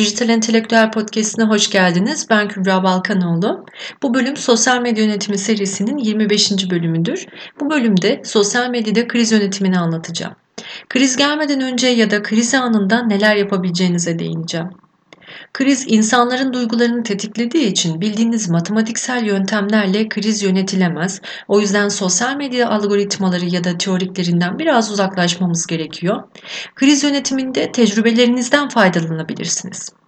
Dijital Entelektüel Podcast'ine hoş geldiniz. Ben Kübra Balkanoğlu. Bu bölüm Sosyal Medya Yönetimi serisinin 25. bölümüdür. Bu bölümde sosyal medyada kriz yönetimini anlatacağım. Kriz gelmeden önce ya da kriz anında neler yapabileceğinize değineceğim. Kriz insanların duygularını tetiklediği için bildiğiniz matematiksel yöntemlerle kriz yönetilemez. O yüzden sosyal medya algoritmaları ya da teoriklerinden biraz uzaklaşmamız gerekiyor. Kriz yönetiminde tecrübelerinizden faydalanabilirsiniz.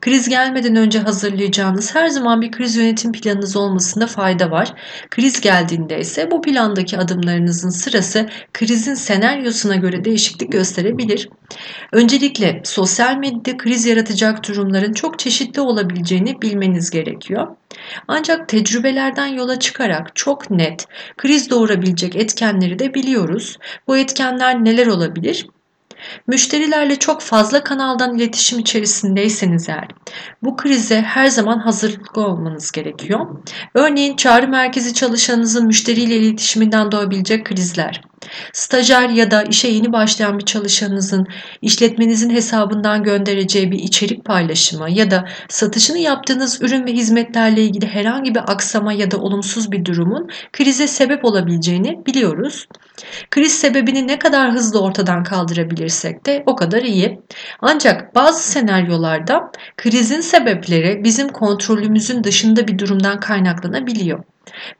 Kriz gelmeden önce hazırlayacağınız her zaman bir kriz yönetim planınız olmasında fayda var. Kriz geldiğinde ise bu plandaki adımlarınızın sırası krizin senaryosuna göre değişiklik gösterebilir. Öncelikle sosyal medyada kriz yaratacak durumların çok çeşitli olabileceğini bilmeniz gerekiyor. Ancak tecrübelerden yola çıkarak çok net kriz doğurabilecek etkenleri de biliyoruz. Bu etkenler neler olabilir? Müşterilerle çok fazla kanaldan iletişim içerisindeyseniz eğer bu krize her zaman hazırlıklı olmanız gerekiyor. Örneğin çağrı merkezi çalışanınızın müşteriyle iletişiminden doğabilecek krizler, Stajyer ya da işe yeni başlayan bir çalışanınızın işletmenizin hesabından göndereceği bir içerik paylaşımı ya da satışını yaptığınız ürün ve hizmetlerle ilgili herhangi bir aksama ya da olumsuz bir durumun krize sebep olabileceğini biliyoruz. Kriz sebebini ne kadar hızlı ortadan kaldırabilirsek de o kadar iyi. Ancak bazı senaryolarda krizin sebepleri bizim kontrolümüzün dışında bir durumdan kaynaklanabiliyor.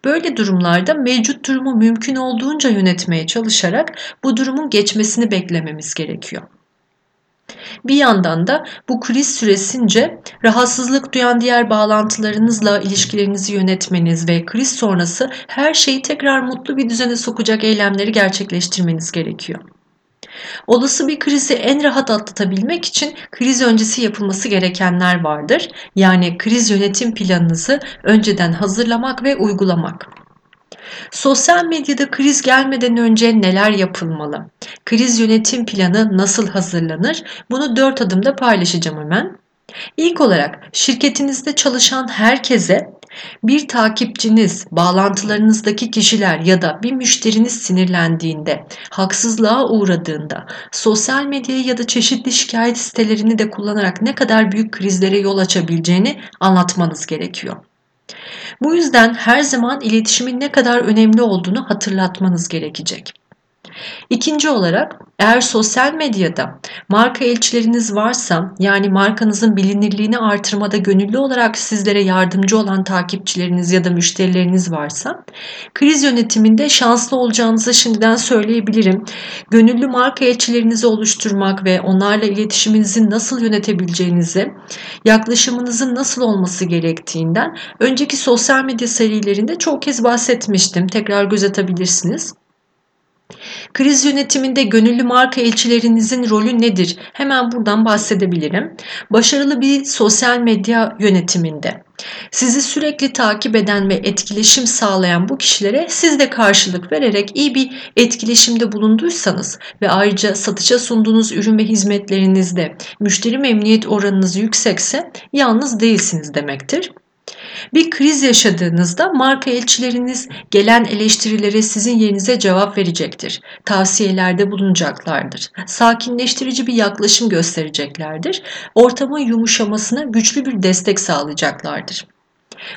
Böyle durumlarda mevcut durumu mümkün olduğunca yönetmeye çalışarak bu durumun geçmesini beklememiz gerekiyor. Bir yandan da bu kriz süresince rahatsızlık duyan diğer bağlantılarınızla ilişkilerinizi yönetmeniz ve kriz sonrası her şeyi tekrar mutlu bir düzene sokacak eylemleri gerçekleştirmeniz gerekiyor. Olası bir krizi en rahat atlatabilmek için kriz öncesi yapılması gerekenler vardır. Yani kriz yönetim planınızı önceden hazırlamak ve uygulamak. Sosyal medyada kriz gelmeden önce neler yapılmalı? Kriz yönetim planı nasıl hazırlanır? Bunu dört adımda paylaşacağım hemen. İlk olarak şirketinizde çalışan herkese bir takipçiniz, bağlantılarınızdaki kişiler ya da bir müşteriniz sinirlendiğinde, haksızlığa uğradığında, sosyal medyayı ya da çeşitli şikayet sitelerini de kullanarak ne kadar büyük krizlere yol açabileceğini anlatmanız gerekiyor. Bu yüzden her zaman iletişimin ne kadar önemli olduğunu hatırlatmanız gerekecek. İkinci olarak eğer sosyal medyada marka elçileriniz varsa yani markanızın bilinirliğini artırmada gönüllü olarak sizlere yardımcı olan takipçileriniz ya da müşterileriniz varsa kriz yönetiminde şanslı olacağınızı şimdiden söyleyebilirim. Gönüllü marka elçilerinizi oluşturmak ve onlarla iletişiminizi nasıl yönetebileceğinizi, yaklaşımınızın nasıl olması gerektiğinden önceki sosyal medya serilerinde çok kez bahsetmiştim. Tekrar göz atabilirsiniz. Kriz yönetiminde gönüllü marka elçilerinizin rolü nedir? Hemen buradan bahsedebilirim. Başarılı bir sosyal medya yönetiminde sizi sürekli takip eden ve etkileşim sağlayan bu kişilere siz de karşılık vererek iyi bir etkileşimde bulunduysanız ve ayrıca satışa sunduğunuz ürün ve hizmetlerinizde müşteri memnuniyet oranınız yüksekse yalnız değilsiniz demektir. Bir kriz yaşadığınızda marka elçileriniz gelen eleştirilere sizin yerinize cevap verecektir. Tavsiyelerde bulunacaklardır. Sakinleştirici bir yaklaşım göstereceklerdir. Ortamın yumuşamasına güçlü bir destek sağlayacaklardır.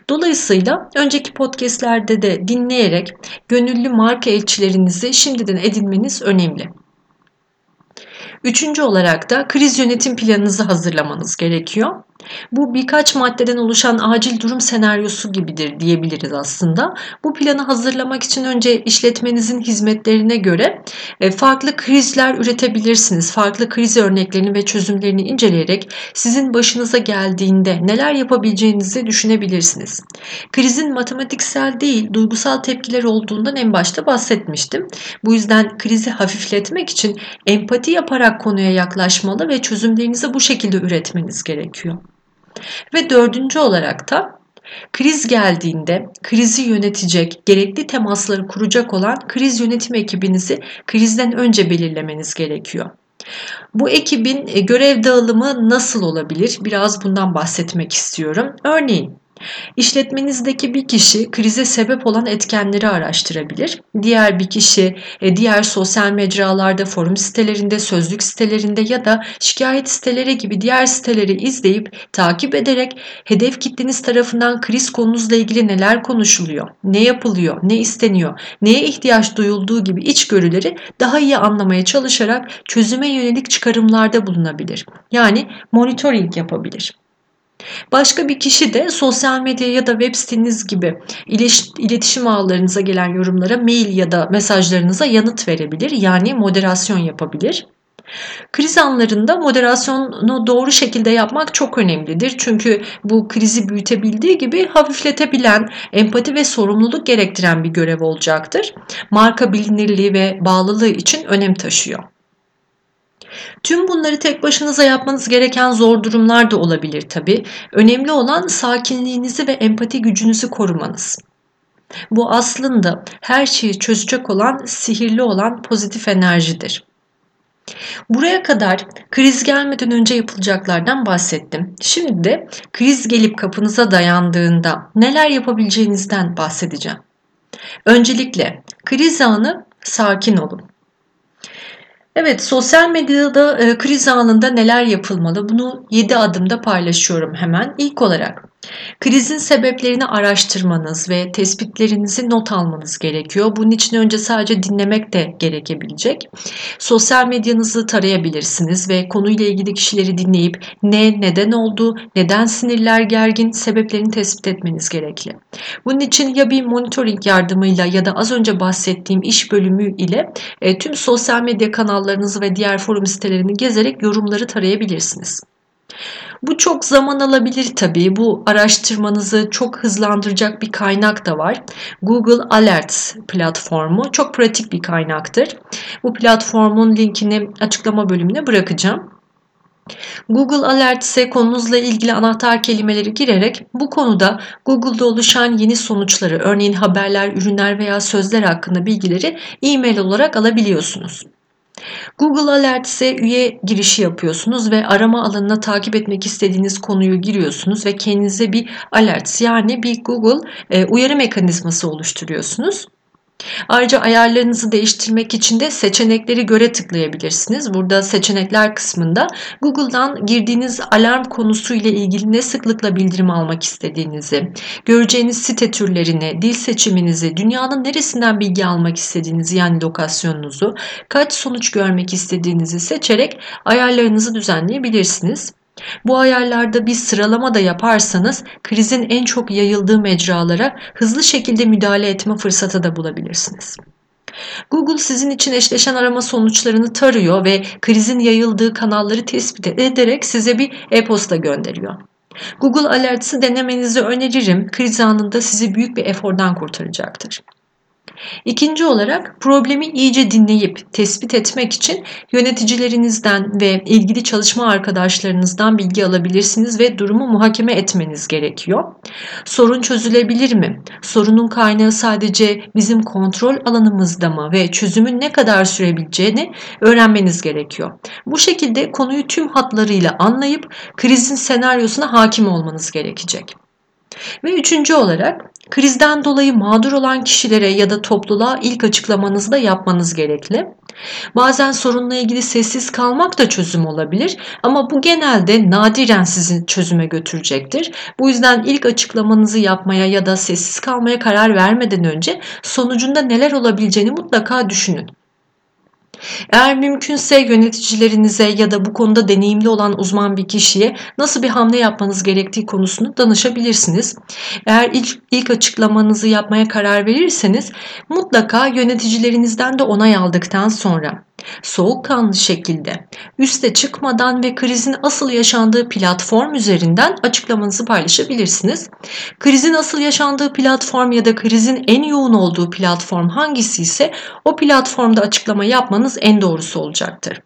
Dolayısıyla önceki podcastlerde de dinleyerek gönüllü marka elçilerinizi şimdiden edinmeniz önemli. Üçüncü olarak da kriz yönetim planınızı hazırlamanız gerekiyor. Bu birkaç maddeden oluşan acil durum senaryosu gibidir diyebiliriz aslında. Bu planı hazırlamak için önce işletmenizin hizmetlerine göre e, farklı krizler üretebilirsiniz. Farklı kriz örneklerini ve çözümlerini inceleyerek sizin başınıza geldiğinde neler yapabileceğinizi düşünebilirsiniz. Krizin matematiksel değil, duygusal tepkiler olduğundan en başta bahsetmiştim. Bu yüzden krizi hafifletmek için empati yaparak konuya yaklaşmalı ve çözümlerinizi bu şekilde üretmeniz gerekiyor. Ve dördüncü olarak da kriz geldiğinde krizi yönetecek, gerekli temasları kuracak olan kriz yönetim ekibinizi krizden önce belirlemeniz gerekiyor. Bu ekibin e, görev dağılımı nasıl olabilir? Biraz bundan bahsetmek istiyorum. Örneğin İşletmenizdeki bir kişi krize sebep olan etkenleri araştırabilir. Diğer bir kişi e, diğer sosyal mecralarda, forum sitelerinde, sözlük sitelerinde ya da şikayet siteleri gibi diğer siteleri izleyip takip ederek hedef kitleniz tarafından kriz konunuzla ilgili neler konuşuluyor, ne yapılıyor, ne isteniyor, neye ihtiyaç duyulduğu gibi içgörüleri daha iyi anlamaya çalışarak çözüme yönelik çıkarımlarda bulunabilir. Yani monitoring yapabilir. Başka bir kişi de sosyal medya ya da web siteniz gibi iletişim ağlarınıza gelen yorumlara mail ya da mesajlarınıza yanıt verebilir. Yani moderasyon yapabilir. Kriz anlarında moderasyonu doğru şekilde yapmak çok önemlidir. Çünkü bu krizi büyütebildiği gibi hafifletebilen, empati ve sorumluluk gerektiren bir görev olacaktır. Marka bilinirliği ve bağlılığı için önem taşıyor. Tüm bunları tek başınıza yapmanız gereken zor durumlar da olabilir tabii. Önemli olan sakinliğinizi ve empati gücünüzü korumanız. Bu aslında her şeyi çözecek olan, sihirli olan pozitif enerjidir. Buraya kadar kriz gelmeden önce yapılacaklardan bahsettim. Şimdi de kriz gelip kapınıza dayandığında neler yapabileceğinizden bahsedeceğim. Öncelikle kriz anı sakin olun. Evet, sosyal medyada e, kriz anında neler yapılmalı? Bunu 7 adımda paylaşıyorum hemen. İlk olarak Krizin sebeplerini araştırmanız ve tespitlerinizi not almanız gerekiyor. Bunun için önce sadece dinlemek de gerekebilecek. Sosyal medyanızı tarayabilirsiniz ve konuyla ilgili kişileri dinleyip ne, neden oldu, neden sinirler gergin, sebeplerini tespit etmeniz gerekli. Bunun için ya bir monitoring yardımıyla ya da az önce bahsettiğim iş bölümü ile e, tüm sosyal medya kanallarınızı ve diğer forum sitelerini gezerek yorumları tarayabilirsiniz. Bu çok zaman alabilir tabii. Bu araştırmanızı çok hızlandıracak bir kaynak da var. Google Alerts platformu çok pratik bir kaynaktır. Bu platformun linkini açıklama bölümüne bırakacağım. Google Alerts'e konunuzla ilgili anahtar kelimeleri girerek bu konuda Google'da oluşan yeni sonuçları, örneğin haberler, ürünler veya sözler hakkında bilgileri e-mail olarak alabiliyorsunuz. Google Alerts'e üye girişi yapıyorsunuz ve arama alanına takip etmek istediğiniz konuyu giriyorsunuz ve kendinize bir alerts yani bir Google e, uyarı mekanizması oluşturuyorsunuz. Ayrıca ayarlarınızı değiştirmek için de seçenekleri göre tıklayabilirsiniz. Burada seçenekler kısmında Google'dan girdiğiniz alarm konusu ile ilgili ne sıklıkla bildirim almak istediğinizi, göreceğiniz site türlerini, dil seçiminizi, dünyanın neresinden bilgi almak istediğinizi yani lokasyonunuzu, kaç sonuç görmek istediğinizi seçerek ayarlarınızı düzenleyebilirsiniz. Bu ayarlarda bir sıralama da yaparsanız krizin en çok yayıldığı mecralara hızlı şekilde müdahale etme fırsatı da bulabilirsiniz. Google sizin için eşleşen arama sonuçlarını tarıyor ve krizin yayıldığı kanalları tespit ederek size bir e-posta gönderiyor. Google Alerts'ı denemenizi öneririm. Kriz anında sizi büyük bir efordan kurtaracaktır. İkinci olarak problemi iyice dinleyip tespit etmek için yöneticilerinizden ve ilgili çalışma arkadaşlarınızdan bilgi alabilirsiniz ve durumu muhakeme etmeniz gerekiyor. Sorun çözülebilir mi? Sorunun kaynağı sadece bizim kontrol alanımızda mı ve çözümün ne kadar sürebileceğini öğrenmeniz gerekiyor. Bu şekilde konuyu tüm hatlarıyla anlayıp krizin senaryosuna hakim olmanız gerekecek. Ve üçüncü olarak krizden dolayı mağdur olan kişilere ya da topluluğa ilk açıklamanızı da yapmanız gerekli. Bazen sorunla ilgili sessiz kalmak da çözüm olabilir ama bu genelde nadiren sizi çözüme götürecektir. Bu yüzden ilk açıklamanızı yapmaya ya da sessiz kalmaya karar vermeden önce sonucunda neler olabileceğini mutlaka düşünün. Eğer mümkünse yöneticilerinize ya da bu konuda deneyimli olan uzman bir kişiye nasıl bir hamle yapmanız gerektiği konusunu danışabilirsiniz. Eğer ilk, ilk açıklamanızı yapmaya karar verirseniz mutlaka yöneticilerinizden de onay aldıktan sonra soğukkanlı şekilde üste çıkmadan ve krizin asıl yaşandığı platform üzerinden açıklamanızı paylaşabilirsiniz. Krizin asıl yaşandığı platform ya da krizin en yoğun olduğu platform hangisi ise o platformda açıklama yapmanız en doğrusu olacaktır.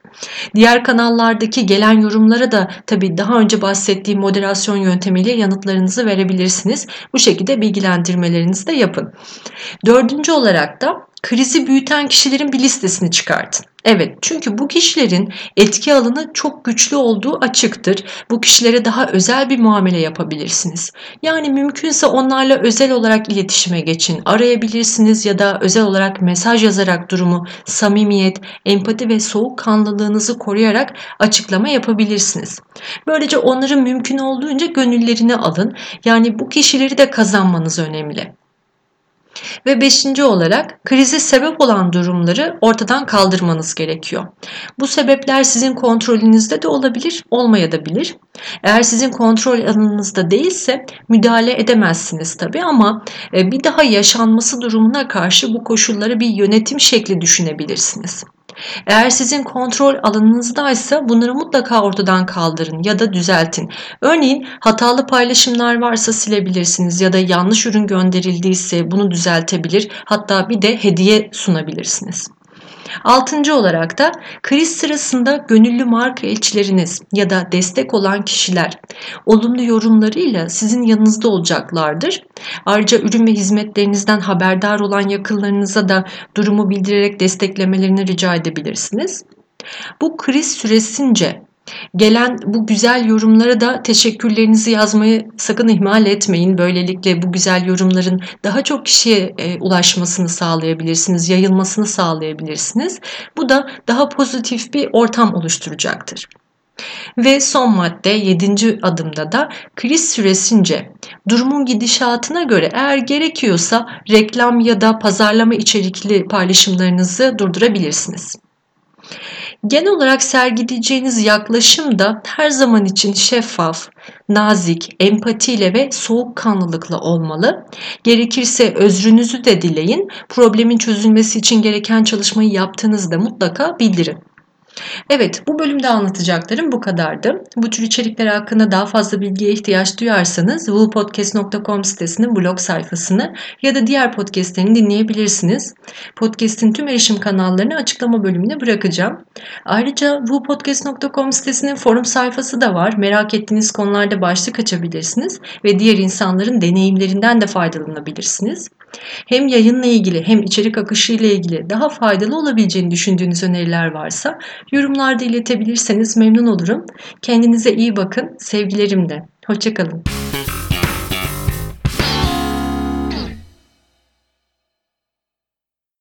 Diğer kanallardaki gelen yorumlara da tabii daha önce bahsettiğim moderasyon yöntemiyle yanıtlarınızı verebilirsiniz. Bu şekilde bilgilendirmelerinizi de yapın. Dördüncü olarak da krizi büyüten kişilerin bir listesini çıkartın. Evet, çünkü bu kişilerin etki alanı çok güçlü olduğu açıktır. Bu kişilere daha özel bir muamele yapabilirsiniz. Yani mümkünse onlarla özel olarak iletişime geçin. Arayabilirsiniz ya da özel olarak mesaj yazarak durumu samimiyet, empati ve soğukkanlılığınızı koruyarak açıklama yapabilirsiniz. Böylece onların mümkün olduğunca gönüllerini alın. Yani bu kişileri de kazanmanız önemli. Ve beşinci olarak krize sebep olan durumları ortadan kaldırmanız gerekiyor. Bu sebepler sizin kontrolünüzde de olabilir, olmayabilir. Eğer sizin kontrol alanınızda değilse müdahale edemezsiniz tabii ama e, bir daha yaşanması durumuna karşı bu koşulları bir yönetim şekli düşünebilirsiniz. Eğer sizin kontrol alanınızdaysa bunları mutlaka ortadan kaldırın ya da düzeltin. Örneğin hatalı paylaşımlar varsa silebilirsiniz ya da yanlış ürün gönderildiyse bunu düzeltebilir hatta bir de hediye sunabilirsiniz. Altıncı olarak da kriz sırasında gönüllü marka elçileriniz ya da destek olan kişiler olumlu yorumlarıyla sizin yanınızda olacaklardır. Ayrıca ürün ve hizmetlerinizden haberdar olan yakınlarınıza da durumu bildirerek desteklemelerini rica edebilirsiniz. Bu kriz süresince Gelen bu güzel yorumlara da teşekkürlerinizi yazmayı sakın ihmal etmeyin. Böylelikle bu güzel yorumların daha çok kişiye e, ulaşmasını sağlayabilirsiniz, yayılmasını sağlayabilirsiniz. Bu da daha pozitif bir ortam oluşturacaktır. Ve son madde 7. adımda da kriz süresince durumun gidişatına göre eğer gerekiyorsa reklam ya da pazarlama içerikli paylaşımlarınızı durdurabilirsiniz. Genel olarak sergileyeceğiniz yaklaşım da her zaman için şeffaf, nazik, empatiyle ve soğukkanlılıkla olmalı. Gerekirse özrünüzü de dileyin. Problemin çözülmesi için gereken çalışmayı yaptığınızda mutlaka bildirin. Evet, bu bölümde anlatacaklarım bu kadardı. Bu tür içerikler hakkında daha fazla bilgiye ihtiyaç duyarsanız woolpodcast.com sitesinin blog sayfasını ya da diğer podcastlerini dinleyebilirsiniz. Podcast'in tüm erişim kanallarını açıklama bölümüne bırakacağım. Ayrıca woolpodcast.com sitesinin forum sayfası da var. Merak ettiğiniz konularda başlık açabilirsiniz ve diğer insanların deneyimlerinden de faydalanabilirsiniz. Hem yayınla ilgili hem içerik akışı ile ilgili daha faydalı olabileceğini düşündüğünüz öneriler varsa yorumlarda iletebilirseniz memnun olurum. Kendinize iyi bakın. Sevgilerimle. Hoşçakalın.